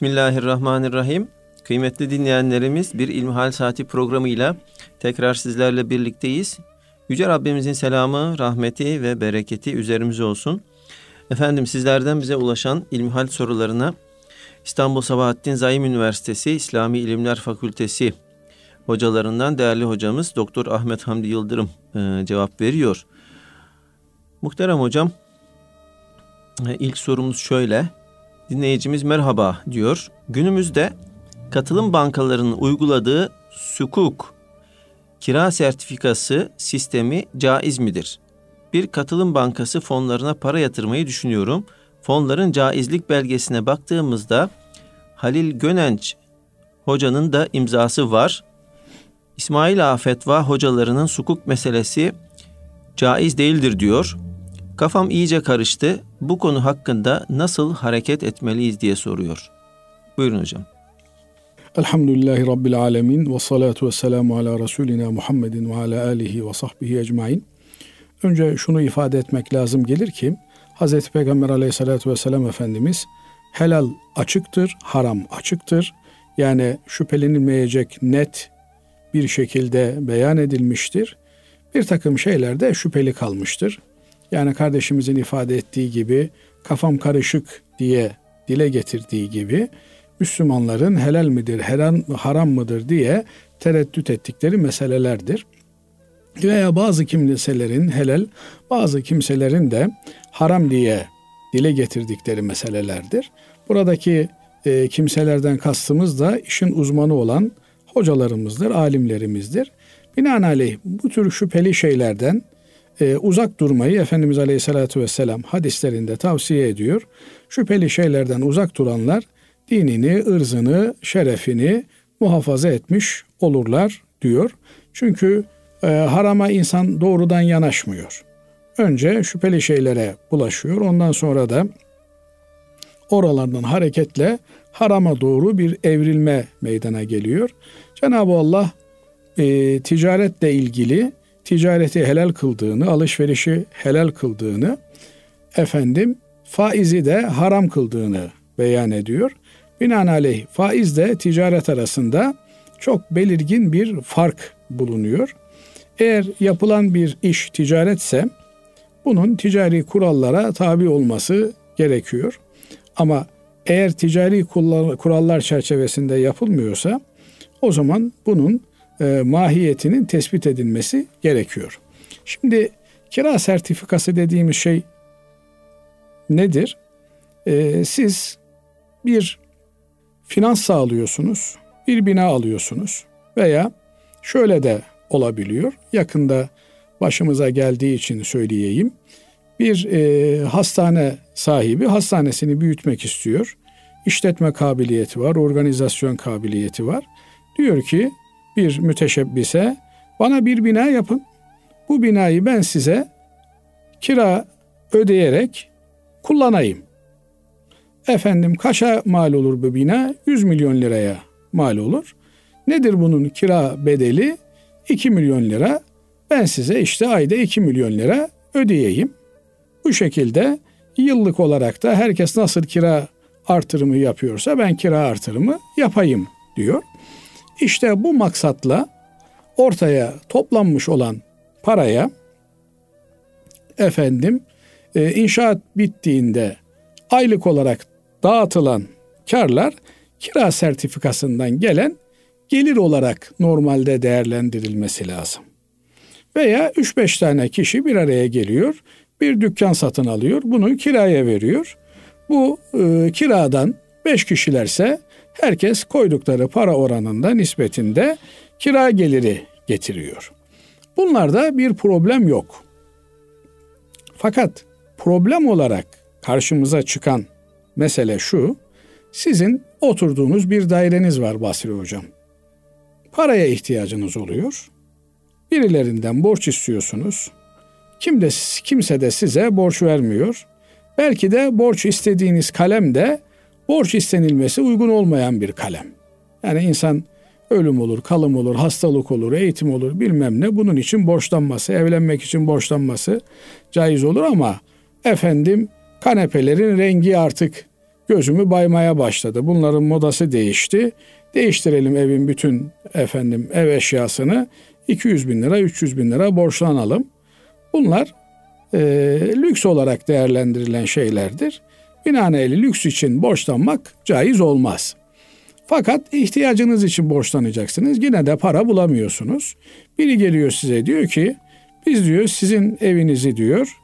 Bismillahirrahmanirrahim. Kıymetli dinleyenlerimiz bir İlmihal Saati programıyla tekrar sizlerle birlikteyiz. Yüce Rabbimizin selamı, rahmeti ve bereketi üzerimize olsun. Efendim sizlerden bize ulaşan İlmihal sorularına İstanbul Sabahattin Zaim Üniversitesi İslami İlimler Fakültesi hocalarından değerli hocamız Doktor Ahmet Hamdi Yıldırım e, cevap veriyor. Muhterem hocam, e, ilk sorumuz şöyle. Dinleyicimiz merhaba diyor. Günümüzde katılım bankalarının uyguladığı sukuk kira sertifikası sistemi caiz midir? Bir katılım bankası fonlarına para yatırmayı düşünüyorum. Fonların caizlik belgesine baktığımızda Halil Gönenç hocanın da imzası var. İsmail Afetva hocalarının sukuk meselesi caiz değildir diyor. Kafam iyice karıştı. Bu konu hakkında nasıl hareket etmeliyiz diye soruyor. Buyurun hocam. Elhamdülillahi Rabbil Alemin ve salatu ve selamu ala Resulina Muhammedin ve ala alihi ve sahbihi ecmain. Önce şunu ifade etmek lazım gelir ki Hz. Peygamber aleyhissalatü vesselam Efendimiz helal açıktır, haram açıktır. Yani şüphelenilmeyecek net bir şekilde beyan edilmiştir. Bir takım şeyler de şüpheli kalmıştır. Yani kardeşimizin ifade ettiği gibi kafam karışık diye dile getirdiği gibi Müslümanların helal midir, haram, haram mıdır diye tereddüt ettikleri meselelerdir. Veya bazı kimselerin helal, bazı kimselerin de haram diye dile getirdikleri meselelerdir. Buradaki e, kimselerden kastımız da işin uzmanı olan hocalarımızdır, alimlerimizdir. Binaenaleyh bu tür şüpheli şeylerden e, uzak durmayı Efendimiz Aleyhisselatü Vesselam hadislerinde tavsiye ediyor. Şüpheli şeylerden uzak duranlar dinini, ırzını, şerefini muhafaza etmiş olurlar diyor. Çünkü e, harama insan doğrudan yanaşmıyor. Önce şüpheli şeylere bulaşıyor. Ondan sonra da oralardan hareketle harama doğru bir evrilme meydana geliyor. Cenab-ı Allah e, ticaretle ilgili ticareti helal kıldığını, alışverişi helal kıldığını, efendim faizi de haram kıldığını beyan ediyor. Binaenaleyh faizle ticaret arasında çok belirgin bir fark bulunuyor. Eğer yapılan bir iş ticaretse bunun ticari kurallara tabi olması gerekiyor. Ama eğer ticari kurallar çerçevesinde yapılmıyorsa o zaman bunun e, mahiyetinin tespit edilmesi gerekiyor. Şimdi kira sertifikası dediğimiz şey nedir? E, siz bir finans sağlıyorsunuz, bir bina alıyorsunuz veya şöyle de olabiliyor. Yakında başımıza geldiği için söyleyeyim. Bir e, hastane sahibi hastanesini büyütmek istiyor. İşletme kabiliyeti var, organizasyon kabiliyeti var. Diyor ki bir müteşebbise bana bir bina yapın. Bu binayı ben size kira ödeyerek kullanayım. Efendim kaça mal olur bu bina? 100 milyon liraya mal olur. Nedir bunun kira bedeli? 2 milyon lira. Ben size işte ayda 2 milyon lira ödeyeyim. Bu şekilde yıllık olarak da herkes nasıl kira artırımı yapıyorsa ben kira artırımı yapayım diyor. İşte bu maksatla ortaya toplanmış olan paraya efendim e, inşaat bittiğinde aylık olarak dağıtılan karlar kira sertifikasından gelen gelir olarak normalde değerlendirilmesi lazım. Veya 3-5 tane kişi bir araya geliyor, bir dükkan satın alıyor, bunu kiraya veriyor. Bu e, kiradan 5 kişilerse herkes koydukları para oranında nispetinde kira geliri getiriyor. Bunlarda bir problem yok. Fakat problem olarak karşımıza çıkan mesele şu. Sizin oturduğunuz bir daireniz var Basri Hocam. Paraya ihtiyacınız oluyor. Birilerinden borç istiyorsunuz. Kim de, kimse de size borç vermiyor. Belki de borç istediğiniz kalem de borç istenilmesi uygun olmayan bir kalem. Yani insan ölüm olur, kalım olur, hastalık olur, eğitim olur bilmem ne. Bunun için borçlanması, evlenmek için borçlanması caiz olur ama efendim kanepelerin rengi artık gözümü baymaya başladı. Bunların modası değişti. Değiştirelim evin bütün efendim ev eşyasını 200 bin lira 300 bin lira borçlanalım. Bunlar e, lüks olarak değerlendirilen şeylerdir. Binaenaleyh lüks için borçlanmak caiz olmaz. Fakat ihtiyacınız için borçlanacaksınız. Yine de para bulamıyorsunuz. Biri geliyor size diyor ki biz diyor sizin evinizi diyor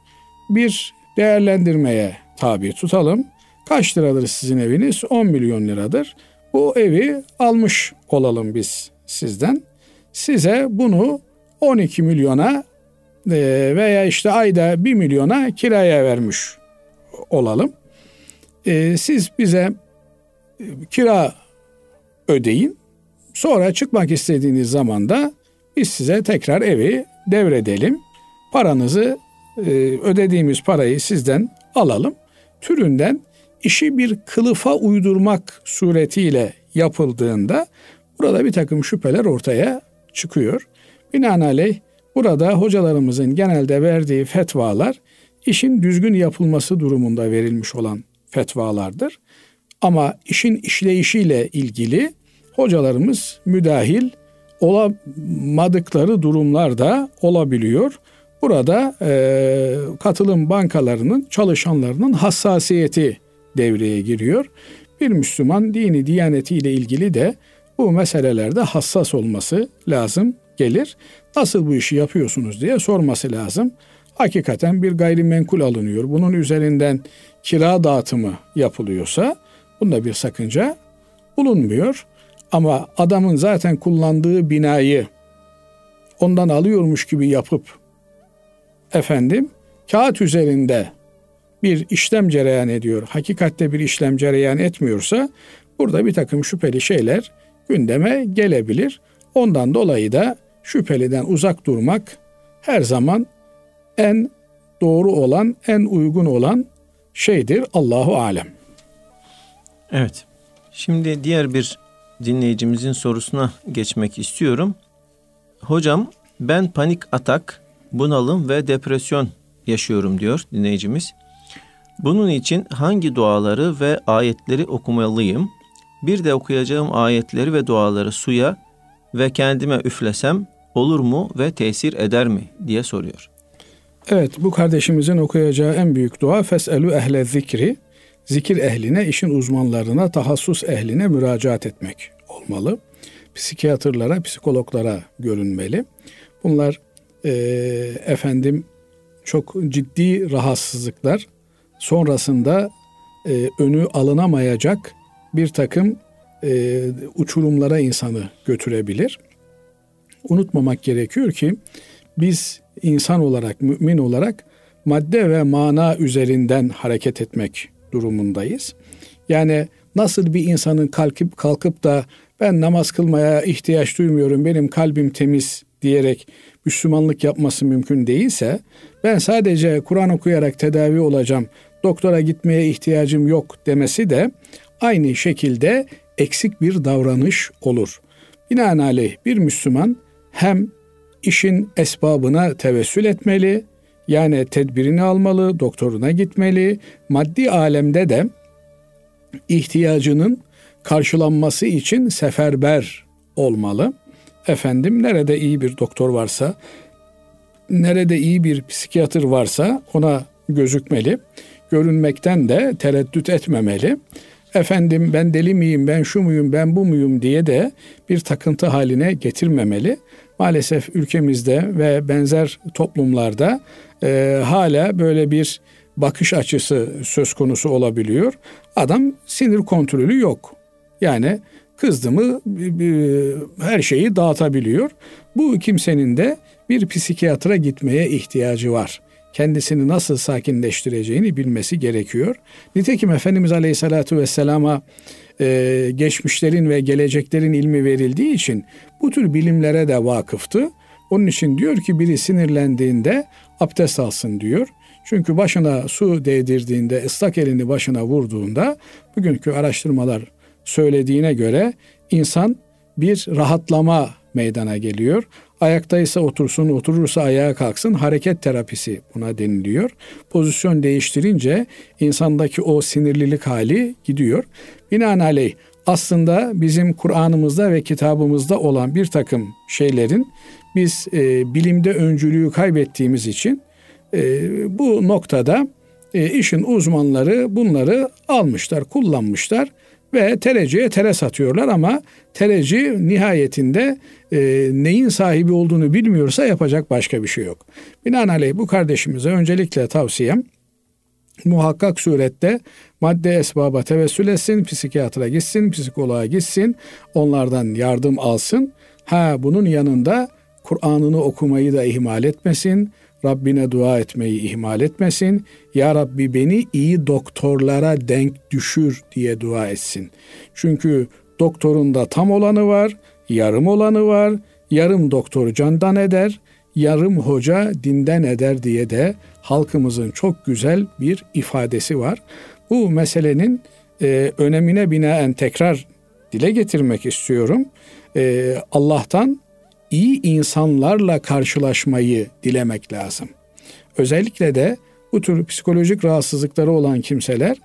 bir değerlendirmeye tabi tutalım. Kaç liradır sizin eviniz? 10 milyon liradır. Bu evi almış olalım biz sizden. Size bunu 12 milyona e, veya işte ayda 1 milyona kiraya vermiş olalım. E, siz bize e, kira ödeyin. Sonra çıkmak istediğiniz zaman da biz size tekrar evi devredelim. Paranızı ödediğimiz parayı sizden alalım. Türünden işi bir kılıfa uydurmak suretiyle yapıldığında burada bir takım şüpheler ortaya çıkıyor. Binaenaleyh burada hocalarımızın genelde verdiği fetvalar işin düzgün yapılması durumunda verilmiş olan fetvalardır. Ama işin işleyişiyle ilgili hocalarımız müdahil olamadıkları durumlar da olabiliyor. Burada e, katılım bankalarının çalışanlarının hassasiyeti devreye giriyor. Bir Müslüman dini diyanetiyle ilgili de bu meselelerde hassas olması lazım gelir. Nasıl bu işi yapıyorsunuz diye sorması lazım. Hakikaten bir gayrimenkul alınıyor. Bunun üzerinden kira dağıtımı yapılıyorsa bunda bir sakınca bulunmuyor. Ama adamın zaten kullandığı binayı ondan alıyormuş gibi yapıp efendim kağıt üzerinde bir işlem cereyan ediyor, hakikatte bir işlem cereyan etmiyorsa burada bir takım şüpheli şeyler gündeme gelebilir. Ondan dolayı da şüpheliden uzak durmak her zaman en doğru olan, en uygun olan şeydir. Allahu alem. Evet. Şimdi diğer bir dinleyicimizin sorusuna geçmek istiyorum. Hocam ben panik atak, bunalım ve depresyon yaşıyorum diyor dinleyicimiz. Bunun için hangi duaları ve ayetleri okumalıyım? Bir de okuyacağım ayetleri ve duaları suya ve kendime üflesem olur mu ve tesir eder mi diye soruyor. Evet bu kardeşimizin okuyacağı en büyük dua feselu ehle zikri zikir ehline, işin uzmanlarına, tahassus ehline müracaat etmek olmalı. Psikiyatrlara, psikologlara görünmeli. Bunlar e, efendim çok ciddi rahatsızlıklar sonrasında e, önü alınamayacak bir takım e, uçurumlara insanı götürebilir. Unutmamak gerekiyor ki biz insan olarak, mümin olarak madde ve mana üzerinden hareket etmek durumundayız. Yani nasıl bir insanın kalkıp kalkıp da ben namaz kılmaya ihtiyaç duymuyorum, benim kalbim temiz diyerek Müslümanlık yapması mümkün değilse ben sadece Kur'an okuyarak tedavi olacağım, doktora gitmeye ihtiyacım yok demesi de aynı şekilde eksik bir davranış olur. Binaenaleyh bir Müslüman hem işin esbabına tevessül etmeli, yani tedbirini almalı, doktoruna gitmeli, maddi alemde de ihtiyacının karşılanması için seferber olmalı. Efendim nerede iyi bir doktor varsa, nerede iyi bir psikiyatr varsa ona gözükmeli. Görünmekten de tereddüt etmemeli. Efendim ben deli miyim, ben şu muyum, ben bu muyum diye de bir takıntı haline getirmemeli. Maalesef ülkemizde ve benzer toplumlarda e, hala böyle bir bakış açısı söz konusu olabiliyor. Adam sinir kontrolü yok. Yani kızdı mı her şeyi dağıtabiliyor. Bu kimsenin de bir psikiyatra gitmeye ihtiyacı var. Kendisini nasıl sakinleştireceğini bilmesi gerekiyor. Nitekim Efendimiz Aleyhisselatü Vesselam'a e, geçmişlerin ve geleceklerin ilmi verildiği için bu tür bilimlere de vakıftı. Onun için diyor ki biri sinirlendiğinde abdest alsın diyor. Çünkü başına su değdirdiğinde, ıslak elini başına vurduğunda bugünkü araştırmalar söylediğine göre insan bir rahatlama meydana geliyor. Ayaktaysa otursun, oturursa ayağa kalksın. Hareket terapisi buna deniliyor. Pozisyon değiştirince insandaki o sinirlilik hali gidiyor. Binaenaleyh aslında bizim Kur'an'ımızda ve kitabımızda olan bir takım şeylerin biz e, bilimde öncülüğü kaybettiğimiz için e, bu noktada e, işin uzmanları bunları almışlar, kullanmışlar ve tereciye tere satıyorlar ama tereci nihayetinde e, neyin sahibi olduğunu bilmiyorsa yapacak başka bir şey yok. Binaenaleyh bu kardeşimize öncelikle tavsiyem muhakkak surette madde esbaba tevessül etsin, psikiyatra gitsin, psikoloğa gitsin, onlardan yardım alsın. Ha bunun yanında Kur'an'ını okumayı da ihmal etmesin, Rabbine dua etmeyi ihmal etmesin. Ya Rabbi beni iyi doktorlara denk düşür diye dua etsin. Çünkü doktorunda tam olanı var, yarım olanı var. Yarım doktor candan eder, yarım hoca dinden eder diye de halkımızın çok güzel bir ifadesi var. Bu meselenin e, önemine binaen tekrar dile getirmek istiyorum. E, Allah'tan iyi insanlarla karşılaşmayı dilemek lazım. Özellikle de bu tür psikolojik rahatsızlıkları olan kimseler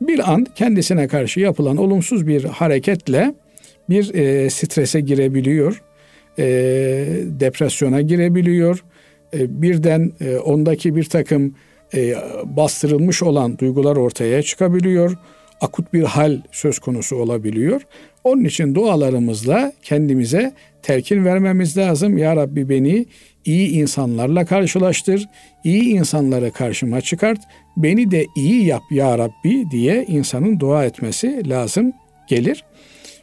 bir an kendisine karşı yapılan olumsuz bir hareketle bir e, strese girebiliyor, e, depresyona girebiliyor, e, birden e, ondaki bir takım e, bastırılmış olan duygular ortaya çıkabiliyor, akut bir hal söz konusu olabiliyor. Onun için dualarımızla kendimize telkin vermemiz lazım. Ya Rabbi beni iyi insanlarla karşılaştır, iyi insanları karşıma çıkart, beni de iyi yap ya Rabbi diye insanın dua etmesi lazım gelir.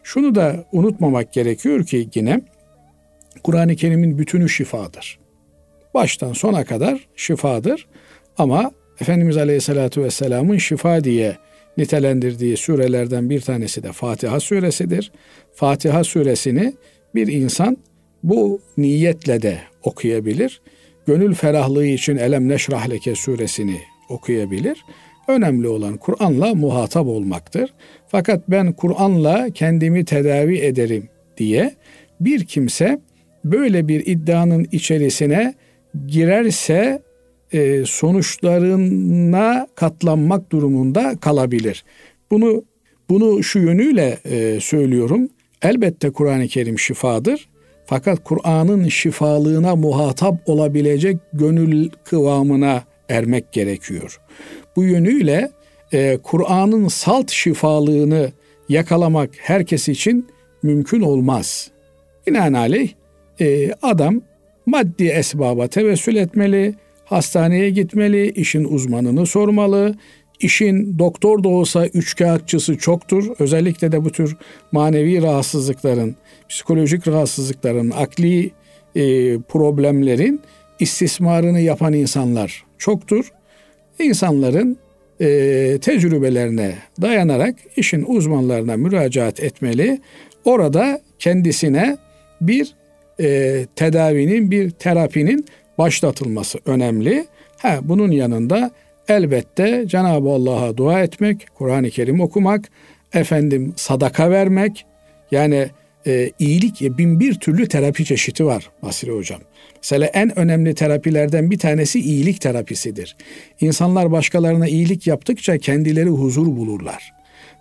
Şunu da unutmamak gerekiyor ki yine Kur'an-ı Kerim'in bütünü şifadır. Baştan sona kadar şifadır ama Efendimiz Aleyhisselatü Vesselam'ın şifa diye nitelendirdiği surelerden bir tanesi de Fatiha suresidir. Fatiha suresini bir insan bu niyetle de okuyabilir. Gönül ferahlığı için Elem Neşrah Leke suresini okuyabilir. Önemli olan Kur'an'la muhatap olmaktır. Fakat ben Kur'an'la kendimi tedavi ederim diye bir kimse böyle bir iddianın içerisine girerse e, sonuçlarına katlanmak durumunda kalabilir. Bunu bunu şu yönüyle e, söylüyorum. Elbette Kur'an-ı Kerim şifadır. Fakat Kur'an'ın şifalığına muhatap olabilecek gönül kıvamına ermek gerekiyor. Bu yönüyle e, Kur'an'ın salt şifalığını yakalamak herkes için mümkün olmaz. Binaenaleyh e, adam maddi esbaba tevessül etmeli, hastaneye gitmeli, işin uzmanını sormalı, İşin doktor da olsa üçkağıtçısı çoktur. Özellikle de bu tür manevi rahatsızlıkların, psikolojik rahatsızlıkların, akli e, problemlerin istismarını yapan insanlar çoktur. İnsanların e, tecrübelerine dayanarak işin uzmanlarına müracaat etmeli. Orada kendisine bir e, tedavinin, bir terapinin başlatılması önemli. Ha, bunun yanında elbette Cenab-ı Allah'a dua etmek, Kur'an-ı Kerim okumak, efendim sadaka vermek. Yani e, iyilik e, bin bir türlü terapi çeşidi var Basri Hocam. Mesela en önemli terapilerden bir tanesi iyilik terapisidir. İnsanlar başkalarına iyilik yaptıkça kendileri huzur bulurlar.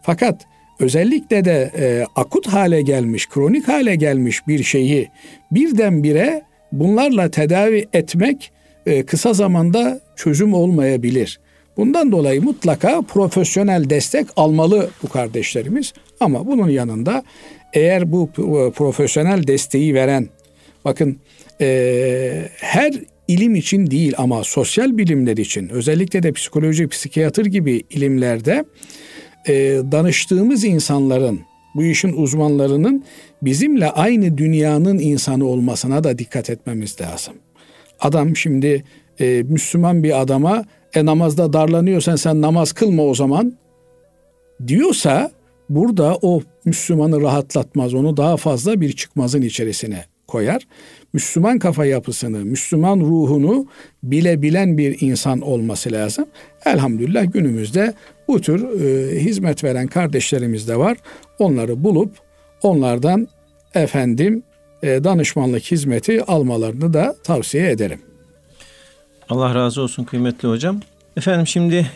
Fakat özellikle de e, akut hale gelmiş, kronik hale gelmiş bir şeyi birdenbire bunlarla tedavi etmek e, kısa zamanda çözüm olmayabilir. Bundan dolayı mutlaka profesyonel destek almalı bu kardeşlerimiz. Ama bunun yanında eğer bu profesyonel desteği veren, bakın e, her ilim için değil ama sosyal bilimler için özellikle de psikoloji, psikiyatr gibi ilimlerde e, danıştığımız insanların, bu işin uzmanlarının bizimle aynı dünyanın insanı olmasına da dikkat etmemiz lazım. Adam şimdi e, Müslüman bir adama e namazda darlanıyorsan sen namaz kılma o zaman diyorsa burada o Müslümanı rahatlatmaz. Onu daha fazla bir çıkmazın içerisine koyar. Müslüman kafa yapısını, Müslüman ruhunu bilebilen bir insan olması lazım. Elhamdülillah günümüzde bu tür e, hizmet veren kardeşlerimiz de var. Onları bulup onlardan efendim e, danışmanlık hizmeti almalarını da tavsiye ederim. Allah razı olsun kıymetli hocam. Efendim şimdi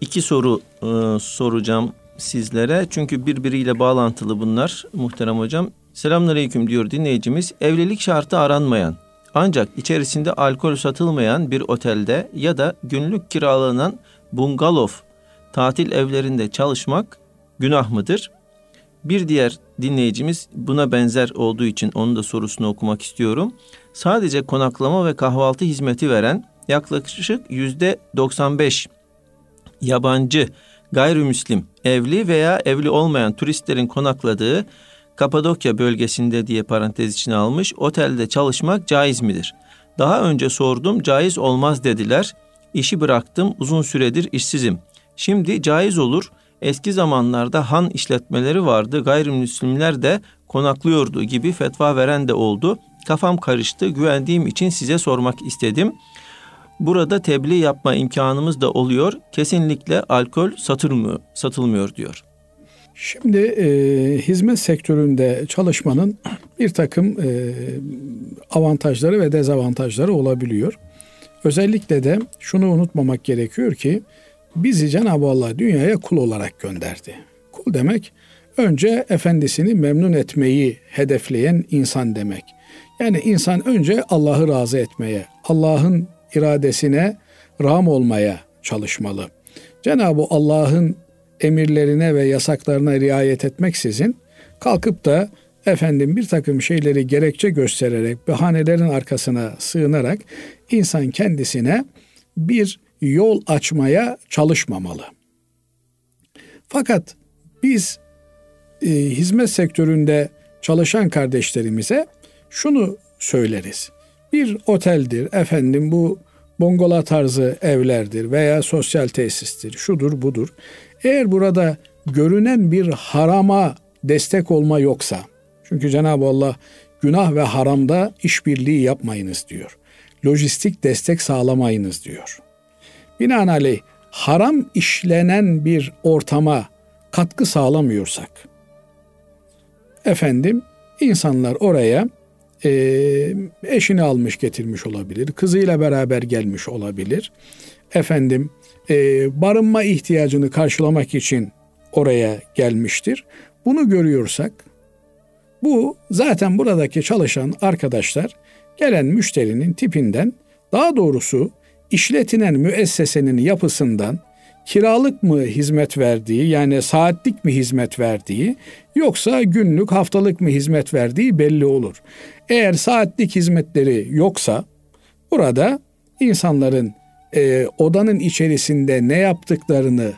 iki soru e, soracağım sizlere. Çünkü birbiriyle bağlantılı bunlar muhterem hocam. Selamünaleyküm diyor dinleyicimiz. Evlilik şartı aranmayan ancak içerisinde alkol satılmayan bir otelde ya da günlük kiralanan bungalov tatil evlerinde çalışmak günah mıdır? Bir diğer dinleyicimiz buna benzer olduğu için onun da sorusunu okumak istiyorum. Sadece konaklama ve kahvaltı hizmeti veren yaklaşık yüzde 95 yabancı gayrimüslim evli veya evli olmayan turistlerin konakladığı Kapadokya bölgesinde diye parantez içine almış otelde çalışmak caiz midir? Daha önce sordum caiz olmaz dediler. İşi bıraktım uzun süredir işsizim. Şimdi caiz olur. Eski zamanlarda han işletmeleri vardı. Gayrimüslimler de konaklıyordu gibi fetva veren de oldu. Kafam karıştı. Güvendiğim için size sormak istedim. Burada tebliğ yapma imkanımız da oluyor. Kesinlikle alkol satılmıyor, satılmıyor diyor. Şimdi e, hizmet sektöründe çalışmanın bir takım e, avantajları ve dezavantajları olabiliyor. Özellikle de şunu unutmamak gerekiyor ki bizi Cenab-ı Allah dünyaya kul olarak gönderdi. Kul demek önce efendisini memnun etmeyi hedefleyen insan demek. Yani insan önce Allah'ı razı etmeye, Allah'ın iradesine ram olmaya çalışmalı. Cenab-ı Allah'ın emirlerine ve yasaklarına riayet etmeksizin kalkıp da efendim bir takım şeyleri gerekçe göstererek, bahanelerin arkasına sığınarak insan kendisine bir yol açmaya çalışmamalı. Fakat biz e, hizmet sektöründe çalışan kardeşlerimize şunu söyleriz. Bir oteldir, efendim bu bongola tarzı evlerdir veya sosyal tesistir, şudur budur. Eğer burada görünen bir harama destek olma yoksa, çünkü Cenab-ı Allah günah ve haramda işbirliği yapmayınız diyor. Lojistik destek sağlamayınız diyor. Binaenaleyh haram işlenen bir ortama katkı sağlamıyorsak, efendim insanlar oraya e, eşini almış getirmiş olabilir, kızıyla beraber gelmiş olabilir, efendim e, barınma ihtiyacını karşılamak için oraya gelmiştir. Bunu görüyorsak bu zaten buradaki çalışan arkadaşlar gelen müşterinin tipinden daha doğrusu işletilen müessesenin yapısından kiralık mı hizmet verdiği yani saatlik mi hizmet verdiği yoksa günlük haftalık mı hizmet verdiği belli olur. Eğer saatlik hizmetleri yoksa burada insanların e, odanın içerisinde ne yaptıklarını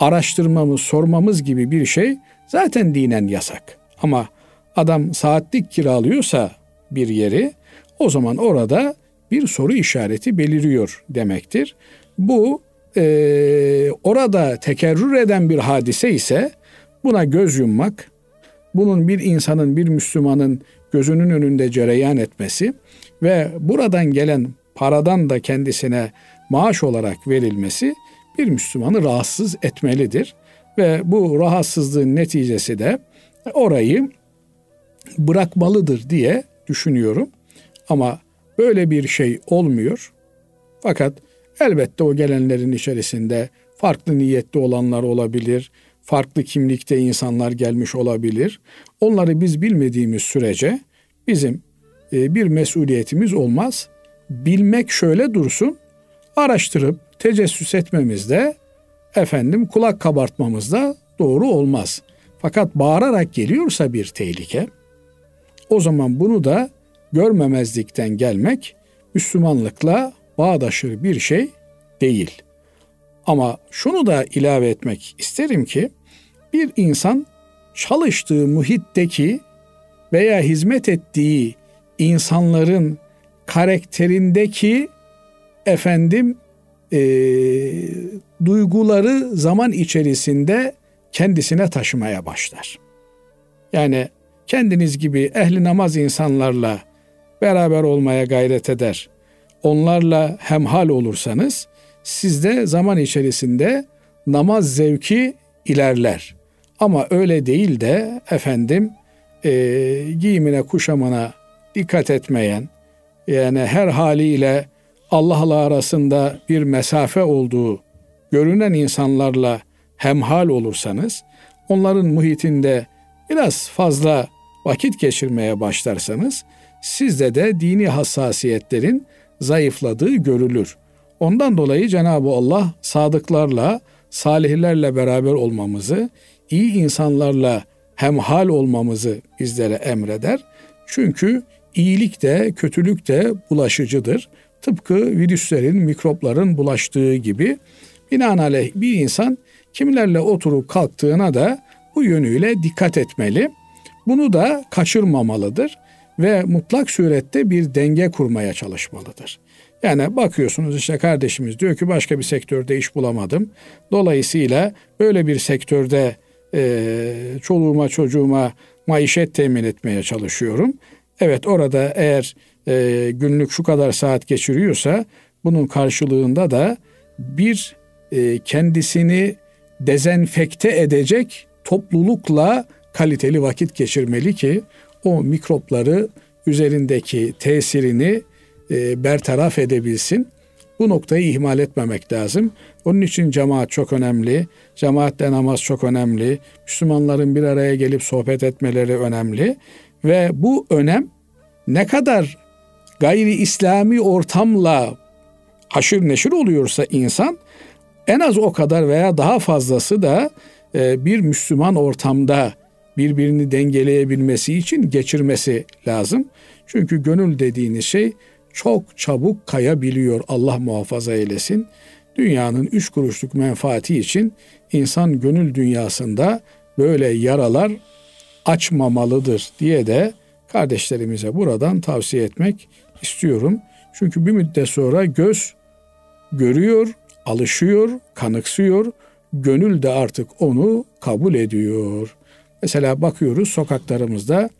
araştırmamız, sormamız gibi bir şey zaten dinen yasak. Ama adam saatlik kiralıyorsa bir yeri o zaman orada bir soru işareti beliriyor demektir. Bu e, orada tekerrür eden bir hadise ise buna göz yummak, bunun bir insanın, bir Müslümanın gözünün önünde cereyan etmesi ve buradan gelen paradan da kendisine maaş olarak verilmesi bir Müslümanı rahatsız etmelidir. Ve bu rahatsızlığın neticesi de orayı bırakmalıdır diye düşünüyorum. Ama böyle bir şey olmuyor. Fakat elbette o gelenlerin içerisinde farklı niyetli olanlar olabilir, farklı kimlikte insanlar gelmiş olabilir. Onları biz bilmediğimiz sürece bizim e, bir mesuliyetimiz olmaz. Bilmek şöyle dursun, araştırıp tecessüs etmemiz de efendim kulak kabartmamız da doğru olmaz. Fakat bağırarak geliyorsa bir tehlike o zaman bunu da görmemezlikten gelmek Müslümanlıkla bağdaşır bir şey değil. Ama şunu da ilave etmek isterim ki bir insan çalıştığı muhitteki veya hizmet ettiği insanların karakterindeki efendim e, duyguları zaman içerisinde kendisine taşımaya başlar. Yani kendiniz gibi ehli namaz insanlarla beraber olmaya gayret eder. Onlarla hemhal olursanız sizde zaman içerisinde namaz zevki ilerler. Ama öyle değil de efendim e, giyimine kuşamına dikkat etmeyen, yani her haliyle Allah'la arasında bir mesafe olduğu görünen insanlarla hemhal olursanız, onların muhitinde biraz fazla vakit geçirmeye başlarsanız, sizde de dini hassasiyetlerin zayıfladığı görülür. Ondan dolayı Cenab-ı Allah sadıklarla, salihlerle beraber olmamızı, iyi insanlarla hemhal olmamızı bizlere emreder. Çünkü iyilik de kötülük de bulaşıcıdır. Tıpkı virüslerin, mikropların bulaştığı gibi binaenaleyh bir insan kimlerle oturup kalktığına da bu yönüyle dikkat etmeli. Bunu da kaçırmamalıdır ve mutlak surette bir denge kurmaya çalışmalıdır. Yani bakıyorsunuz işte kardeşimiz diyor ki başka bir sektörde iş bulamadım. Dolayısıyla böyle bir sektörde e, çoluğuma çocuğuma maişet temin etmeye çalışıyorum. Evet orada eğer e, günlük şu kadar saat geçiriyorsa bunun karşılığında da bir e, kendisini dezenfekte edecek toplulukla kaliteli vakit geçirmeli ki o mikropları üzerindeki tesirini e, bertaraf edebilsin. Bu noktayı ihmal etmemek lazım. Onun için cemaat çok önemli. Cemaatle namaz çok önemli. Müslümanların bir araya gelip sohbet etmeleri önemli. Ve bu önem ne kadar gayri İslami ortamla haşır neşir oluyorsa insan en az o kadar veya daha fazlası da e, bir Müslüman ortamda birbirini dengeleyebilmesi için geçirmesi lazım. Çünkü gönül dediğiniz şey çok çabuk kayabiliyor Allah muhafaza eylesin. Dünyanın üç kuruşluk menfaati için insan gönül dünyasında böyle yaralar açmamalıdır diye de kardeşlerimize buradan tavsiye etmek istiyorum. Çünkü bir müddet sonra göz görüyor, alışıyor, kanıksıyor. Gönül de artık onu kabul ediyor. Mesela bakıyoruz sokaklarımızda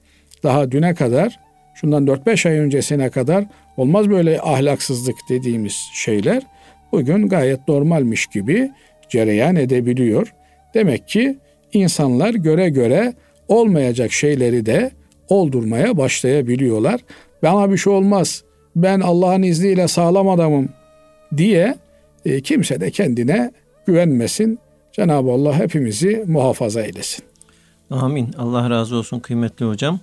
daha düne kadar şundan 4-5 ay öncesine kadar olmaz böyle ahlaksızlık dediğimiz şeyler bugün gayet normalmiş gibi cereyan edebiliyor. Demek ki insanlar göre göre olmayacak şeyleri de oldurmaya başlayabiliyorlar. Bana bir şey olmaz. Ben Allah'ın izniyle sağlam adamım diye e, kimse de kendine güvenmesin. Cenab-ı Allah hepimizi muhafaza eylesin. Amin. Allah razı olsun kıymetli hocam.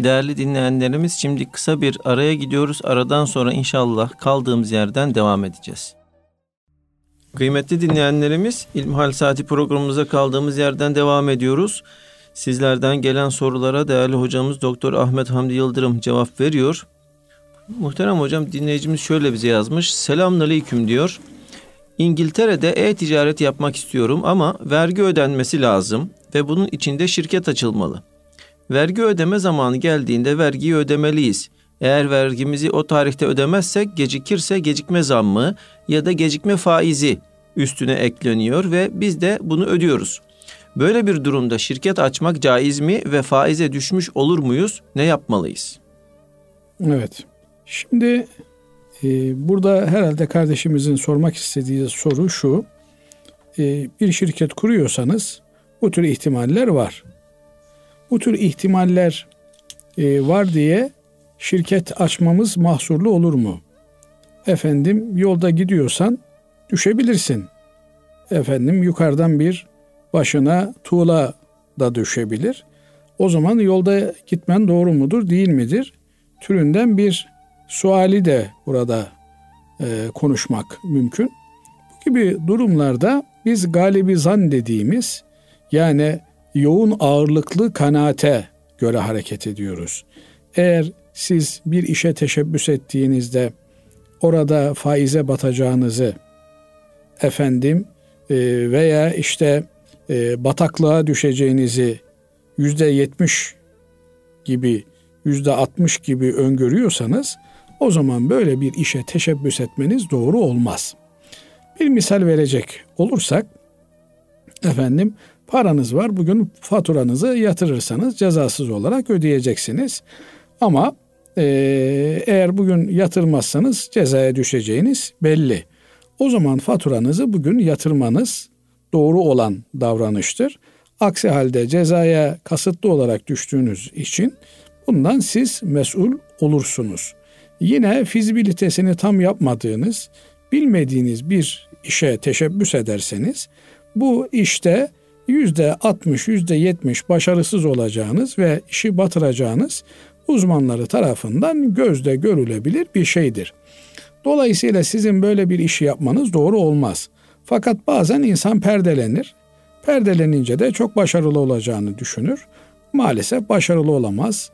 Değerli dinleyenlerimiz şimdi kısa bir araya gidiyoruz. Aradan sonra inşallah kaldığımız yerden devam edeceğiz. Kıymetli dinleyenlerimiz İlmihal Saati programımıza kaldığımız yerden devam ediyoruz. Sizlerden gelen sorulara değerli hocamız Doktor Ahmet Hamdi Yıldırım cevap veriyor. Muhterem hocam dinleyicimiz şöyle bize yazmış. Selamünaleyküm diyor. İngiltere'de e-ticaret yapmak istiyorum ama vergi ödenmesi lazım ve bunun içinde şirket açılmalı. Vergi ödeme zamanı geldiğinde vergiyi ödemeliyiz. Eğer vergimizi o tarihte ödemezsek gecikirse gecikme zammı ya da gecikme faizi üstüne ekleniyor ve biz de bunu ödüyoruz. Böyle bir durumda şirket açmak caiz mi ve faize düşmüş olur muyuz? Ne yapmalıyız? Evet. Şimdi e, burada herhalde kardeşimizin sormak istediği soru şu. E, bir şirket kuruyorsanız bu tür ihtimaller var. Bu tür ihtimaller e, var diye şirket açmamız mahsurlu olur mu? Efendim yolda gidiyorsan düşebilirsin. Efendim yukarıdan bir başına tuğla da düşebilir. O zaman yolda gitmen doğru mudur değil midir? Türünden bir suali de burada e, konuşmak mümkün. Bu gibi durumlarda biz galibi zan dediğimiz yani yoğun ağırlıklı kanaate göre hareket ediyoruz. Eğer siz bir işe teşebbüs ettiğinizde orada faize batacağınızı efendim e, veya işte e, bataklığa düşeceğinizi yüzde yetmiş gibi yüzde altmış gibi öngörüyorsanız o zaman böyle bir işe teşebbüs etmeniz doğru olmaz. Bir misal verecek olursak efendim paranız var bugün faturanızı yatırırsanız cezasız olarak ödeyeceksiniz. Ama e, eğer bugün yatırmazsanız cezaya düşeceğiniz belli. O zaman faturanızı bugün yatırmanız doğru olan davranıştır. Aksi halde cezaya kasıtlı olarak düştüğünüz için Bundan siz mesul olursunuz. Yine fizibilitesini tam yapmadığınız, bilmediğiniz bir işe teşebbüs ederseniz bu işte yüzde 60, yüzde 70 başarısız olacağınız ve işi batıracağınız uzmanları tarafından gözde görülebilir bir şeydir. Dolayısıyla sizin böyle bir işi yapmanız doğru olmaz. Fakat bazen insan perdelenir. Perdelenince de çok başarılı olacağını düşünür. Maalesef başarılı olamaz.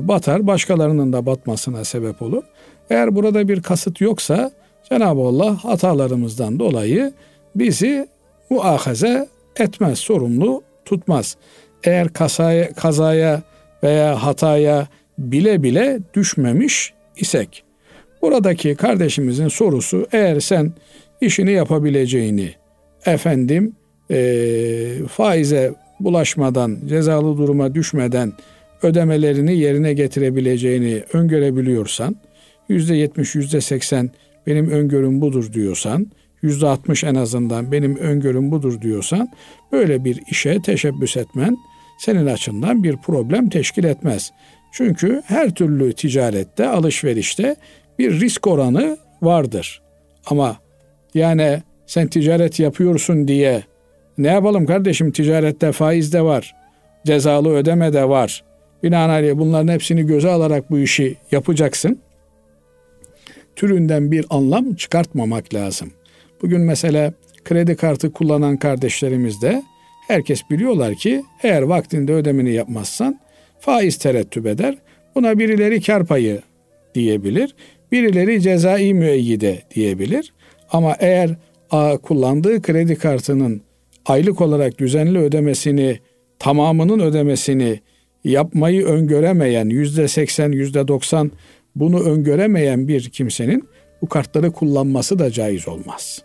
batar, başkalarının da batmasına sebep olur. Eğer burada bir kasıt yoksa Cenab-ı Allah hatalarımızdan dolayı bizi muahaze etmez, sorumlu tutmaz. Eğer kazaya, kazaya veya hataya bile bile düşmemiş isek. Buradaki kardeşimizin sorusu eğer sen işini yapabileceğini efendim e, faize bulaşmadan, cezalı duruma düşmeden ödemelerini yerine getirebileceğini öngörebiliyorsan, yüzde yetmiş, yüzde seksen benim öngörüm budur diyorsan, yüzde altmış en azından benim öngörüm budur diyorsan, böyle bir işe teşebbüs etmen senin açından bir problem teşkil etmez. Çünkü her türlü ticarette, alışverişte bir risk oranı vardır. Ama yani sen ticaret yapıyorsun diye ne yapalım kardeşim ticarette faiz de var, cezalı ödeme de var. Binaenaleyh bunların hepsini göze alarak bu işi yapacaksın. Türünden bir anlam çıkartmamak lazım. Bugün mesela kredi kartı kullanan kardeşlerimiz de herkes biliyorlar ki eğer vaktinde ödemeni yapmazsan faiz terettüp eder. Buna birileri kar payı diyebilir. Birileri cezai müeyyide diyebilir. Ama eğer kullandığı kredi kartının aylık olarak düzenli ödemesini, tamamının ödemesini yapmayı öngöremeyen yüzde seksen, yüzde doksan bunu öngöremeyen bir kimsenin bu kartları kullanması da caiz olmaz.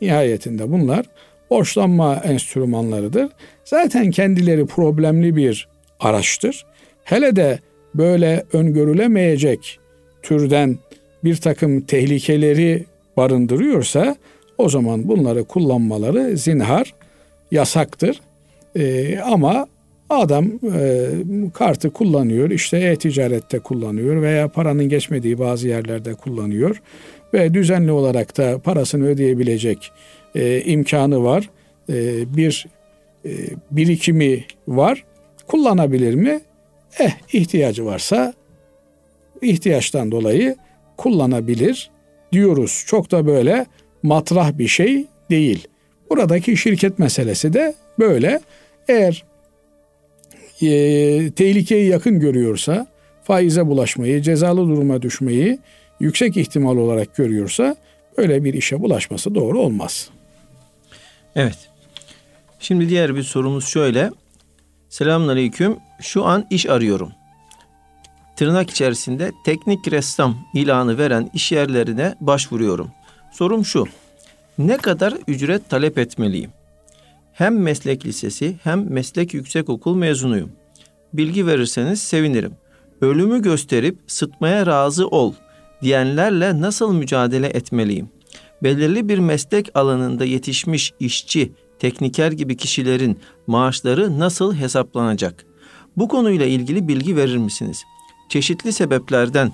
Nihayetinde bunlar borçlanma enstrümanlarıdır. Zaten kendileri problemli bir araçtır. Hele de böyle öngörülemeyecek türden bir takım tehlikeleri barındırıyorsa o zaman bunları kullanmaları zinhar yasaktır. Ee, ama adam e, kartı kullanıyor, işte e-ticarette kullanıyor veya paranın geçmediği bazı yerlerde kullanıyor ve düzenli olarak da parasını ödeyebilecek e, imkanı var. E, bir e, birikimi var. Kullanabilir mi? Eh ihtiyacı varsa ihtiyaçtan dolayı kullanabilir diyoruz. Çok da böyle matrah bir şey değil. Buradaki şirket meselesi de böyle. Eğer e, tehlikeyi yakın görüyorsa, faize bulaşmayı, cezalı duruma düşmeyi yüksek ihtimal olarak görüyorsa öyle bir işe bulaşması doğru olmaz. Evet. Şimdi diğer bir sorumuz şöyle. Selamünaleyküm. Şu an iş arıyorum tırnak içerisinde teknik ressam ilanı veren iş yerlerine başvuruyorum. Sorum şu. Ne kadar ücret talep etmeliyim? Hem meslek lisesi hem meslek yüksekokul mezunuyum. Bilgi verirseniz sevinirim. Ölümü gösterip sıtmaya razı ol diyenlerle nasıl mücadele etmeliyim? Belirli bir meslek alanında yetişmiş işçi, tekniker gibi kişilerin maaşları nasıl hesaplanacak? Bu konuyla ilgili bilgi verir misiniz? Çeşitli sebeplerden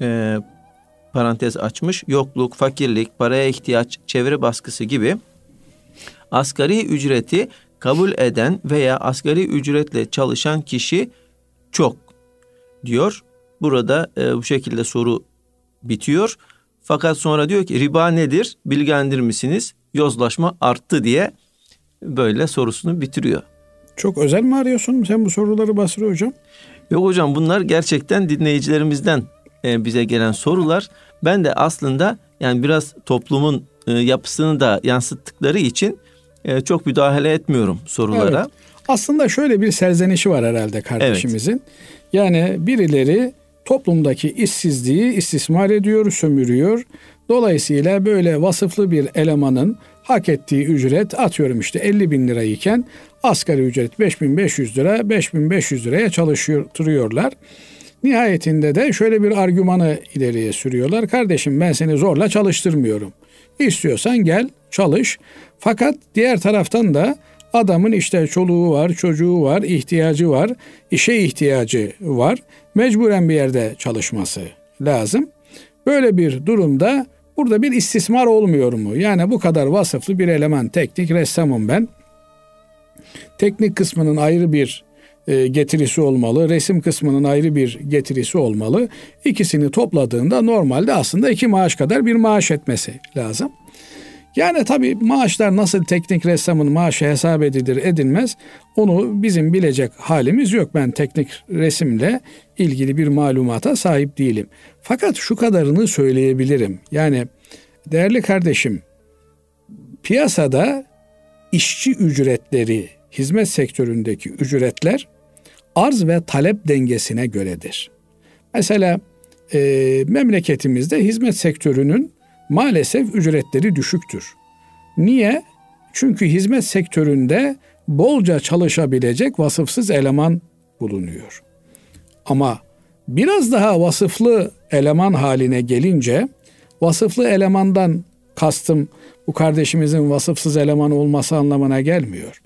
e, parantez açmış yokluk, fakirlik, paraya ihtiyaç, çevre baskısı gibi asgari ücreti kabul eden veya asgari ücretle çalışan kişi çok diyor. Burada e, bu şekilde soru bitiyor. Fakat sonra diyor ki riba nedir? Bilgilendirir misiniz? Yozlaşma arttı diye böyle sorusunu bitiriyor. Çok özel mi arıyorsun sen bu soruları Basri Hocam? Yok hocam bunlar gerçekten dinleyicilerimizden e, bize gelen sorular. Ben de aslında yani biraz toplumun e, yapısını da yansıttıkları için e, çok müdahale etmiyorum sorulara. Evet. Aslında şöyle bir serzenişi var herhalde kardeşimizin. Evet. Yani birileri toplumdaki işsizliği istismar ediyor, sömürüyor. Dolayısıyla böyle vasıflı bir elemanın hak ettiği ücret atıyorum işte 50 bin lirayken asgari ücret 5500 lira 5500 liraya çalıştırıyorlar. Nihayetinde de şöyle bir argümanı ileriye sürüyorlar. Kardeşim ben seni zorla çalıştırmıyorum. İstiyorsan gel çalış. Fakat diğer taraftan da Adamın işte çoluğu var, çocuğu var, ihtiyacı var, işe ihtiyacı var. Mecburen bir yerde çalışması lazım. Böyle bir durumda burada bir istismar olmuyor mu? Yani bu kadar vasıflı bir eleman, teknik ressamım ben. Teknik kısmının ayrı bir e, getirisi olmalı. Resim kısmının ayrı bir getirisi olmalı. İkisini topladığında normalde aslında iki maaş kadar bir maaş etmesi lazım. Yani tabii maaşlar nasıl teknik ressamın maaşı hesap edilir edilmez onu bizim bilecek halimiz yok. Ben teknik resimle ilgili bir malumata sahip değilim. Fakat şu kadarını söyleyebilirim. Yani değerli kardeşim piyasada işçi ücretleri, hizmet sektöründeki ücretler arz ve talep dengesine göredir. Mesela e, memleketimizde hizmet sektörünün maalesef ücretleri düşüktür. Niye? Çünkü hizmet sektöründe bolca çalışabilecek vasıfsız eleman bulunuyor. Ama biraz daha vasıflı eleman haline gelince vasıflı elemandan kastım bu kardeşimizin vasıfsız eleman olması anlamına gelmiyor.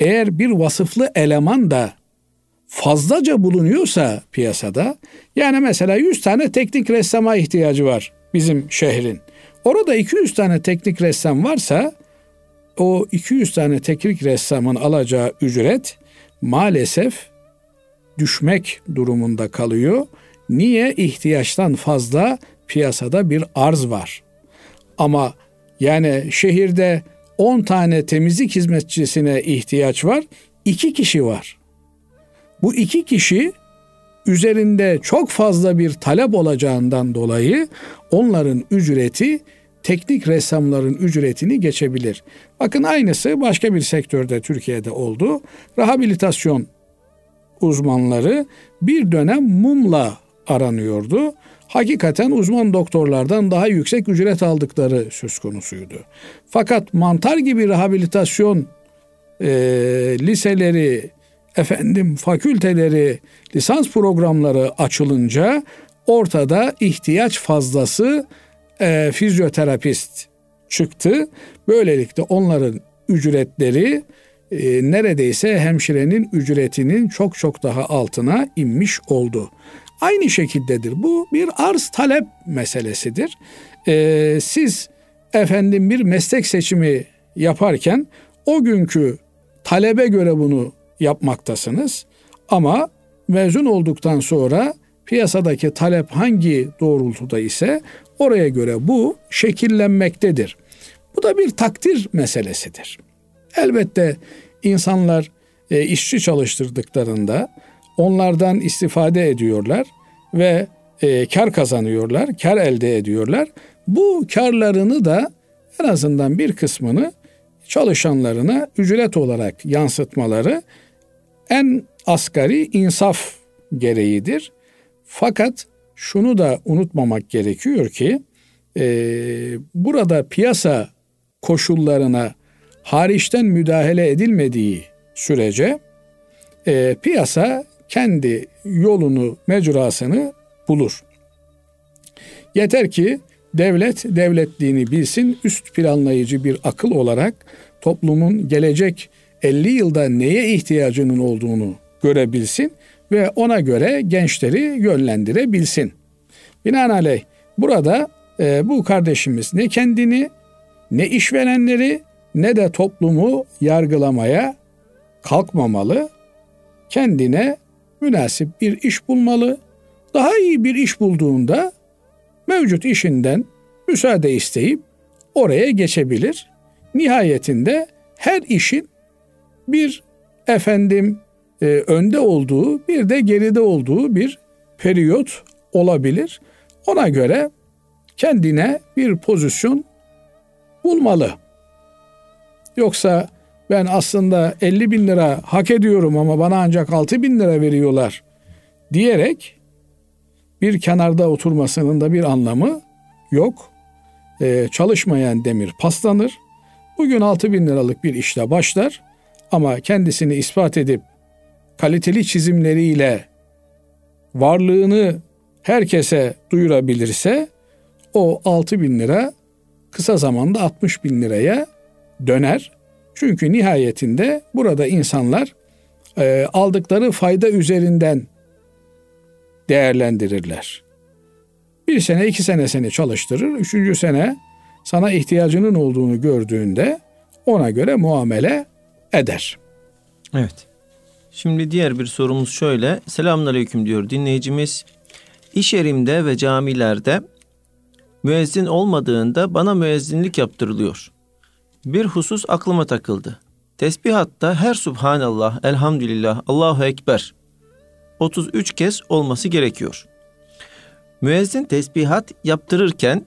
Eğer bir vasıflı eleman da fazlaca bulunuyorsa piyasada yani mesela 100 tane teknik ressama ihtiyacı var bizim şehrin. Orada 200 tane teknik ressam varsa o 200 tane teknik ressamın alacağı ücret maalesef düşmek durumunda kalıyor. Niye? ihtiyaçtan fazla piyasada bir arz var. Ama yani şehirde 10 tane temizlik hizmetçisine ihtiyaç var. 2 kişi var. Bu iki kişi üzerinde çok fazla bir talep olacağından dolayı onların ücreti teknik ressamların ücretini geçebilir. Bakın aynısı başka bir sektörde Türkiye'de oldu. Rehabilitasyon uzmanları bir dönem mumla aranıyordu. Hakikaten uzman doktorlardan daha yüksek ücret aldıkları söz konusuydu. Fakat mantar gibi rehabilitasyon e, liseleri, efendim fakülteleri, lisans programları açılınca ortada ihtiyaç fazlası e, fizyoterapist çıktı. Böylelikle onların ücretleri e, neredeyse hemşirenin ücretinin çok çok daha altına inmiş oldu. Aynı şekildedir. Bu bir arz talep meselesidir. E, siz efendim bir meslek seçimi yaparken o günkü talebe göre bunu yapmaktasınız. Ama mezun olduktan sonra piyasadaki talep hangi doğrultuda ise oraya göre bu şekillenmektedir. Bu da bir takdir meselesidir. Elbette insanlar e, işçi çalıştırdıklarında onlardan istifade ediyorlar ve e, kar kazanıyorlar, kar elde ediyorlar. Bu karlarını da en azından bir kısmını çalışanlarına ücret olarak yansıtmaları en asgari insaf gereğidir. Fakat şunu da unutmamak gerekiyor ki e, burada piyasa koşullarına hariçten müdahale edilmediği sürece e, piyasa kendi yolunu, mecrasını bulur. Yeter ki devlet devletliğini bilsin, üst planlayıcı bir akıl olarak toplumun gelecek 50 yılda neye ihtiyacının olduğunu görebilsin ve ona göre gençleri yönlendirebilsin. Binaenaleyh burada e, bu kardeşimiz ne kendini ne işverenleri ne de toplumu yargılamaya kalkmamalı. Kendine münasip bir iş bulmalı. Daha iyi bir iş bulduğunda mevcut işinden müsaade isteyip oraya geçebilir. Nihayetinde her işin bir efendim e, önde olduğu bir de geride olduğu bir periyot olabilir. Ona göre kendine bir pozisyon bulmalı. Yoksa ben aslında 50 bin lira hak ediyorum ama bana ancak 6 bin lira veriyorlar diyerek bir kenarda oturmasının da bir anlamı yok. Ee, çalışmayan demir paslanır. Bugün 6 bin liralık bir işle başlar ama kendisini ispat edip kaliteli çizimleriyle varlığını herkese duyurabilirse o 6 bin lira kısa zamanda 60 bin liraya döner. Çünkü nihayetinde burada insanlar e, aldıkları fayda üzerinden değerlendirirler. Bir sene iki sene seni çalıştırır. Üçüncü sene sana ihtiyacının olduğunu gördüğünde ona göre muamele eder. Evet. Şimdi diğer bir sorumuz şöyle. Selamünaleyküm diyor dinleyicimiz. İş yerimde ve camilerde müezzin olmadığında bana müezzinlik yaptırılıyor. Bir husus aklıma takıldı. Tesbihatta her subhanallah, elhamdülillah, Allahu ekber 33 kez olması gerekiyor. Müezzin tesbihat yaptırırken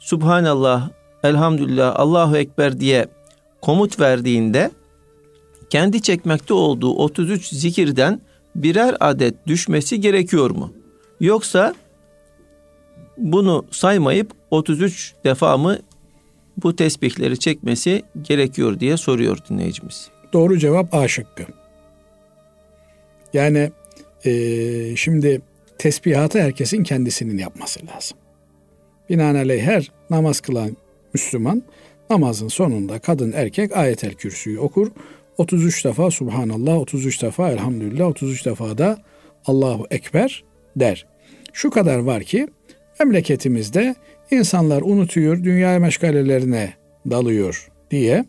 Subhanallah, Elhamdülillah, Allahu Ekber diye komut verdiğinde kendi çekmekte olduğu 33 zikirden birer adet düşmesi gerekiyor mu? Yoksa bunu saymayıp 33 defa mı bu tesbihleri çekmesi gerekiyor diye soruyor dinleyicimiz. Doğru cevap A şıkkı. Yani e, şimdi tesbihatı herkesin kendisinin yapması lazım. Binaenaleyh her namaz kılan Müslüman namazın sonunda kadın erkek ayetel kürsüyü okur. 33 defa Subhanallah, 33 defa Elhamdülillah, 33 defa da Allahu Ekber der. Şu kadar var ki memleketimizde insanlar unutuyor, dünya meşgalelerine dalıyor diye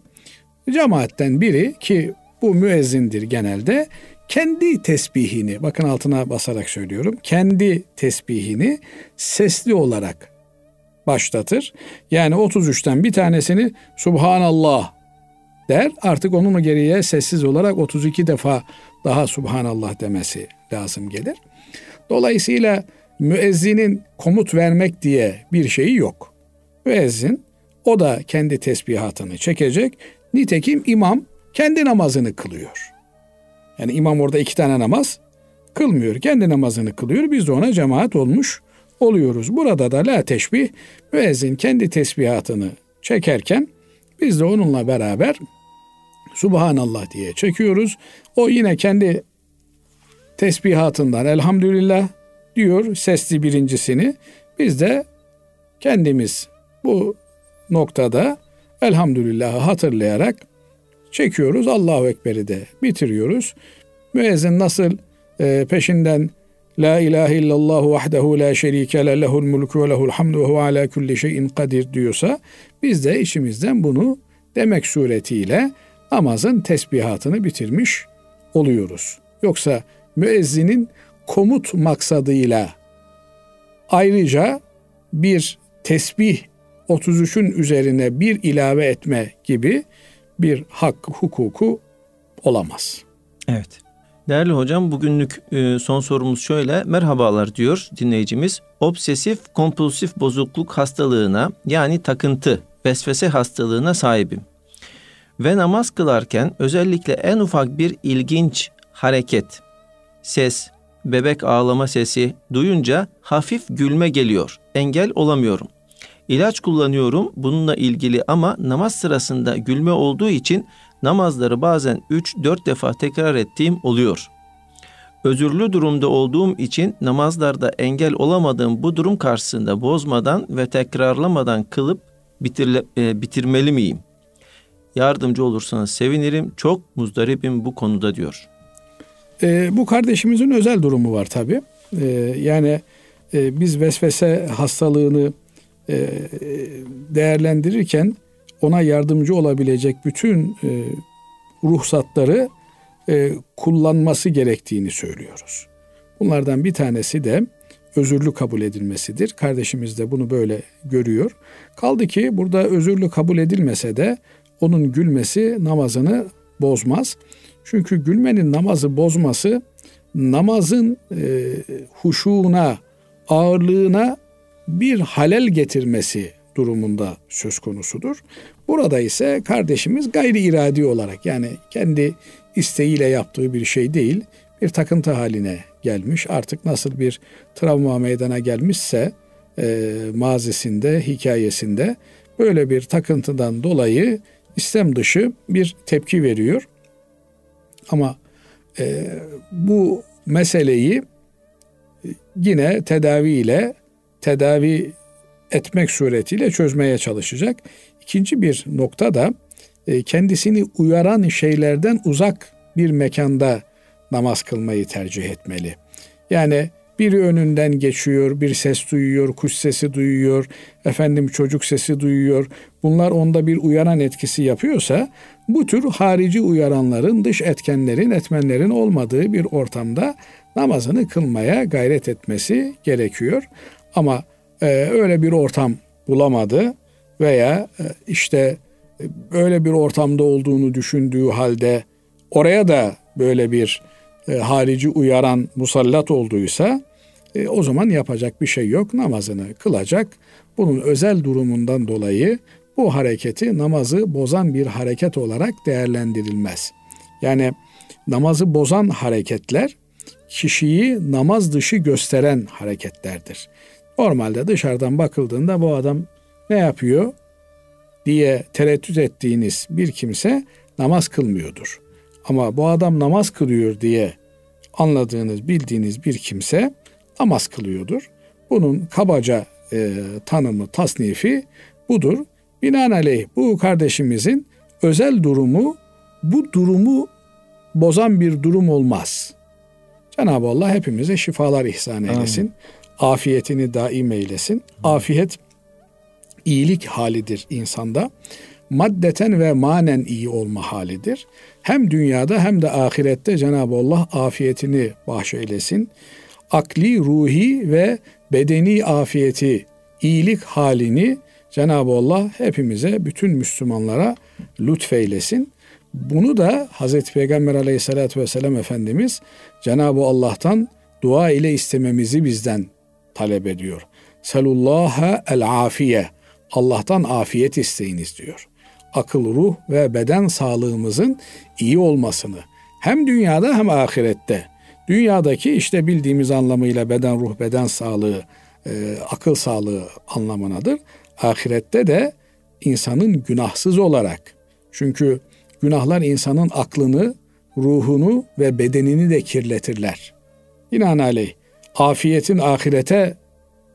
cemaatten biri ki bu müezzindir genelde kendi tesbihini bakın altına basarak söylüyorum kendi tesbihini sesli olarak başlatır. Yani 33'ten bir tanesini Subhanallah der. Artık onun geriye sessiz olarak 32 defa daha Subhanallah demesi lazım gelir. Dolayısıyla müezzinin komut vermek diye bir şeyi yok. Müezzin o da kendi tesbihatını çekecek. Nitekim imam kendi namazını kılıyor. Yani imam orada iki tane namaz kılmıyor. Kendi namazını kılıyor. Biz de ona cemaat olmuş oluyoruz. Burada da la teşbih müezzin kendi tesbihatını çekerken biz de onunla beraber Subhanallah diye çekiyoruz. O yine kendi tesbihatından elhamdülillah diyor sesli birincisini. Biz de kendimiz bu noktada elhamdülillahı hatırlayarak çekiyoruz. Allahu Ekber'i de bitiriyoruz. Müezzin nasıl e, peşinden La ilahe illallah vahdehu la şerike le lehul mulku ve lehul hamdu ve huve ala kulli şeyin kadir diyorsa biz de içimizden bunu demek suretiyle namazın tesbihatını bitirmiş oluyoruz. Yoksa müezzinin komut maksadıyla ayrıca bir tesbih 33'ün üzerine bir ilave etme gibi bir hak hukuku olamaz. Evet. Değerli hocam bugünlük e, son sorumuz şöyle. Merhabalar diyor dinleyicimiz. Obsesif kompulsif bozukluk hastalığına yani takıntı, vesvese hastalığına sahibim. Ve namaz kılarken özellikle en ufak bir ilginç hareket, ses, bebek ağlama sesi duyunca hafif gülme geliyor. Engel olamıyorum. İlaç kullanıyorum bununla ilgili ama namaz sırasında gülme olduğu için namazları bazen 3-4 defa tekrar ettiğim oluyor. Özürlü durumda olduğum için namazlarda engel olamadığım bu durum karşısında bozmadan ve tekrarlamadan kılıp bitirle, e, bitirmeli miyim? Yardımcı olursanız sevinirim. Çok muzdaribim bu konuda diyor. E, bu kardeşimizin özel durumu var tabi. E, yani e, biz vesvese hastalığını e, değerlendirirken ona yardımcı olabilecek bütün e, ruhsatları e, kullanması gerektiğini söylüyoruz. Bunlardan bir tanesi de özürlü kabul edilmesidir. Kardeşimiz de bunu böyle görüyor. Kaldı ki burada özürlü kabul edilmese de onun gülmesi namazını bozmaz. Çünkü gülmenin namazı bozması namazın e, huşuğuna, ağırlığına bir halel getirmesi durumunda söz konusudur. Burada ise kardeşimiz gayri iradi olarak yani kendi isteğiyle yaptığı bir şey değil, bir takıntı haline gelmiş. Artık nasıl bir travma meydana gelmişse e, mazisinde, hikayesinde böyle bir takıntıdan dolayı istem dışı bir tepki veriyor. Ama e, bu meseleyi yine tedaviyle tedavi etmek suretiyle çözmeye çalışacak. İkinci bir nokta da e, kendisini uyaran şeylerden uzak bir mekanda namaz kılmayı tercih etmeli. Yani biri önünden geçiyor, bir ses duyuyor, kuş sesi duyuyor, efendim çocuk sesi duyuyor. Bunlar onda bir uyaran etkisi yapıyorsa bu tür harici uyaranların, dış etkenlerin, etmenlerin olmadığı bir ortamda namazını kılmaya gayret etmesi gerekiyor. Ama e, öyle bir ortam bulamadı veya e, işte e, öyle bir ortamda olduğunu düşündüğü halde oraya da böyle bir e, harici uyaran musallat olduysa e, o zaman yapacak bir şey yok. Namazını kılacak. Bunun özel durumundan dolayı bu hareketi namazı bozan bir hareket olarak değerlendirilmez. Yani namazı bozan hareketler kişiyi namaz dışı gösteren hareketlerdir. Normalde dışarıdan bakıldığında bu adam ne yapıyor diye tereddüt ettiğiniz bir kimse namaz kılmıyordur. Ama bu adam namaz kılıyor diye anladığınız, bildiğiniz bir kimse namaz kılıyordur. Bunun kabaca e, tanımı, tasnifi budur. Binaenaleyh bu kardeşimizin özel durumu bu durumu bozan bir durum olmaz. Cenab-ı Allah hepimize şifalar ihsan eylesin. Amin. Afiyetini daim eylesin. Afiyet iyilik halidir insanda. Maddeten ve manen iyi olma halidir. Hem dünyada hem de ahirette Cenab-ı Allah afiyetini bahşeylesin. Akli, ruhi ve bedeni afiyeti, iyilik halini Cenab-ı Allah hepimize, bütün Müslümanlara lütfeylesin. Bunu da Hazreti Peygamber aleyhissalatü vesselam Efendimiz Cenab-ı Allah'tan dua ile istememizi bizden talep ediyor. Selullaha el afiye. Allah'tan afiyet isteyiniz diyor. Akıl, ruh ve beden sağlığımızın iyi olmasını hem dünyada hem ahirette. Dünyadaki işte bildiğimiz anlamıyla beden, ruh, beden sağlığı, e, akıl sağlığı anlamınadır. Ahirette de insanın günahsız olarak çünkü günahlar insanın aklını, ruhunu ve bedenini de kirletirler. Binaenaleyh afiyetin ahirete,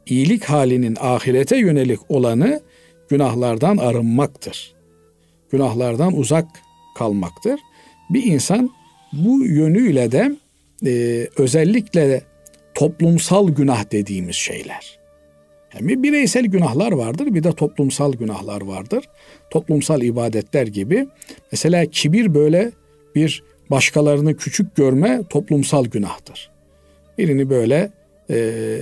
iyilik halinin ahirete yönelik olanı günahlardan arınmaktır. Günahlardan uzak kalmaktır. Bir insan bu yönüyle de e, özellikle toplumsal günah dediğimiz şeyler. Bir bireysel günahlar vardır bir de toplumsal günahlar vardır. Toplumsal ibadetler gibi. Mesela kibir böyle bir başkalarını küçük görme toplumsal günahtır. Birini böyle e,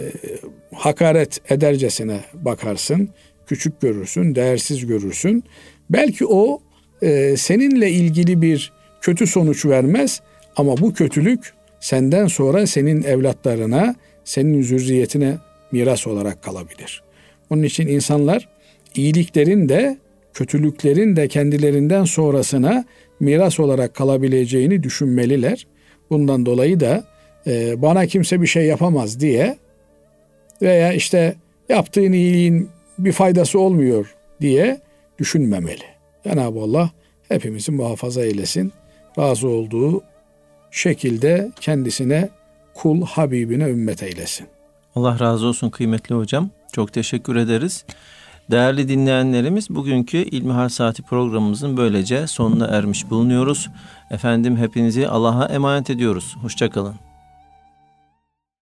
hakaret edercesine bakarsın, küçük görürsün, değersiz görürsün. Belki o e, seninle ilgili bir kötü sonuç vermez ama bu kötülük senden sonra senin evlatlarına, senin zürriyetine miras olarak kalabilir. Onun için insanlar iyiliklerin de kötülüklerin de kendilerinden sonrasına miras olarak kalabileceğini düşünmeliler. Bundan dolayı da e, bana kimse bir şey yapamaz diye veya işte yaptığın iyiliğin bir faydası olmuyor diye düşünmemeli. Cenab-ı Allah hepimizi muhafaza eylesin. Razı olduğu şekilde kendisine kul Habibine ümmet eylesin. Allah razı olsun kıymetli hocam. Çok teşekkür ederiz. Değerli dinleyenlerimiz bugünkü İlmihal Saati programımızın böylece sonuna ermiş bulunuyoruz. Efendim hepinizi Allah'a emanet ediyoruz. Hoşçakalın.